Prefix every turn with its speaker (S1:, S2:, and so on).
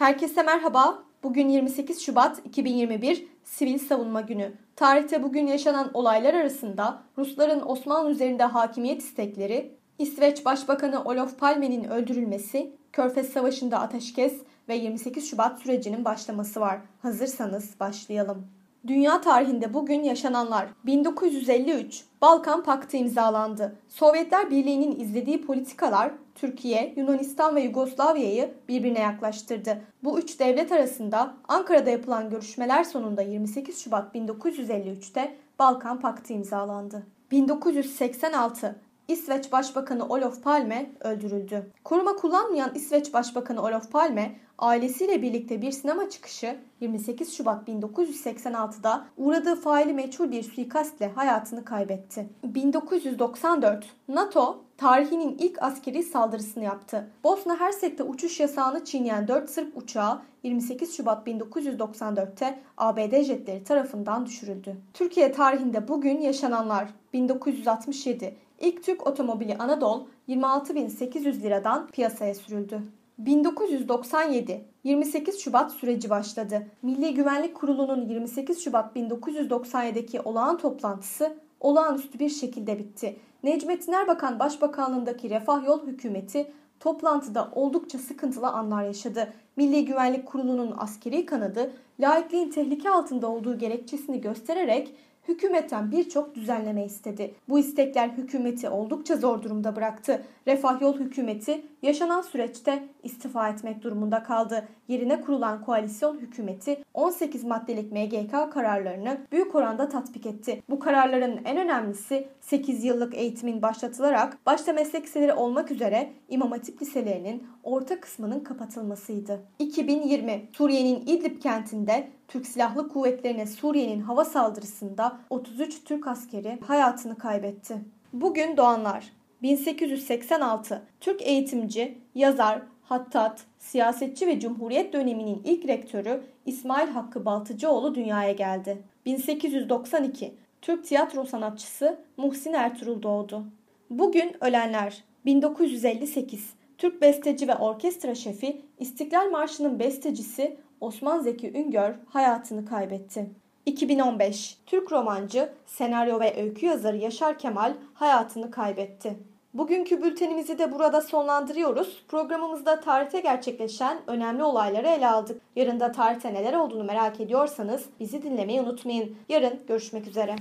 S1: Herkese merhaba. Bugün 28 Şubat 2021 Sivil Savunma Günü. Tarihte bugün yaşanan olaylar arasında Rusların Osmanlı üzerinde hakimiyet istekleri, İsveç Başbakanı Olof Palme'nin öldürülmesi, Körfez Savaşı'nda ateşkes ve 28 Şubat sürecinin başlaması var. Hazırsanız başlayalım. Dünya tarihinde bugün yaşananlar 1953 Balkan Paktı imzalandı. Sovyetler Birliği'nin izlediği politikalar Türkiye, Yunanistan ve Yugoslavya'yı birbirine yaklaştırdı. Bu üç devlet arasında Ankara'da yapılan görüşmeler sonunda 28 Şubat 1953'te Balkan Paktı imzalandı. 1986 İsveç Başbakanı Olof Palme öldürüldü. Koruma kullanmayan İsveç Başbakanı Olof Palme ailesiyle birlikte bir sinema çıkışı 28 Şubat 1986'da uğradığı faili meçhul bir suikastle hayatını kaybetti. 1994 NATO tarihinin ilk askeri saldırısını yaptı. Bosna Hersek'te uçuş yasağını çiğneyen 4 Sırp uçağı 28 Şubat 1994'te ABD jetleri tarafından düşürüldü. Türkiye tarihinde bugün yaşananlar 1967 İlk Türk otomobili Anadolu 26.800 liradan piyasaya sürüldü. 1997 28 Şubat süreci başladı. Milli Güvenlik Kurulu'nun 28 Şubat 1997'deki olağan toplantısı olağanüstü bir şekilde bitti. Necmettin Erbakan Başbakanlığındaki Refah Yol Hükümeti toplantıda oldukça sıkıntılı anlar yaşadı. Milli Güvenlik Kurulu'nun askeri kanadı laikliğin tehlike altında olduğu gerekçesini göstererek hükümetten birçok düzenleme istedi. Bu istekler hükümeti oldukça zor durumda bıraktı. Refah Yol hükümeti yaşanan süreçte istifa etmek durumunda kaldı. Yerine kurulan koalisyon hükümeti 18 maddelik MGK kararlarını büyük oranda tatbik etti. Bu kararların en önemlisi 8 yıllık eğitimin başlatılarak başta meslek liseleri olmak üzere İmam Hatip liselerinin orta kısmının kapatılmasıydı. 2020 Suriye'nin İdlib kentinde Türk Silahlı Kuvvetleri'ne Suriye'nin hava saldırısında 33 Türk askeri hayatını kaybetti. Bugün doğanlar 1886 Türk eğitimci, yazar, hattat, siyasetçi ve Cumhuriyet döneminin ilk rektörü İsmail Hakkı Baltıcıoğlu dünyaya geldi. 1892 Türk tiyatro sanatçısı Muhsin Ertuğrul doğdu. Bugün ölenler 1958 Türk besteci ve orkestra şefi İstiklal Marşı'nın bestecisi Osman Zeki Üngör hayatını kaybetti. 2015 Türk romancı, senaryo ve öykü yazarı Yaşar Kemal hayatını kaybetti. Bugünkü bültenimizi de burada sonlandırıyoruz. Programımızda tarihte gerçekleşen önemli olayları ele aldık. Yarın da tarihte neler olduğunu merak ediyorsanız bizi dinlemeyi unutmayın. Yarın görüşmek üzere.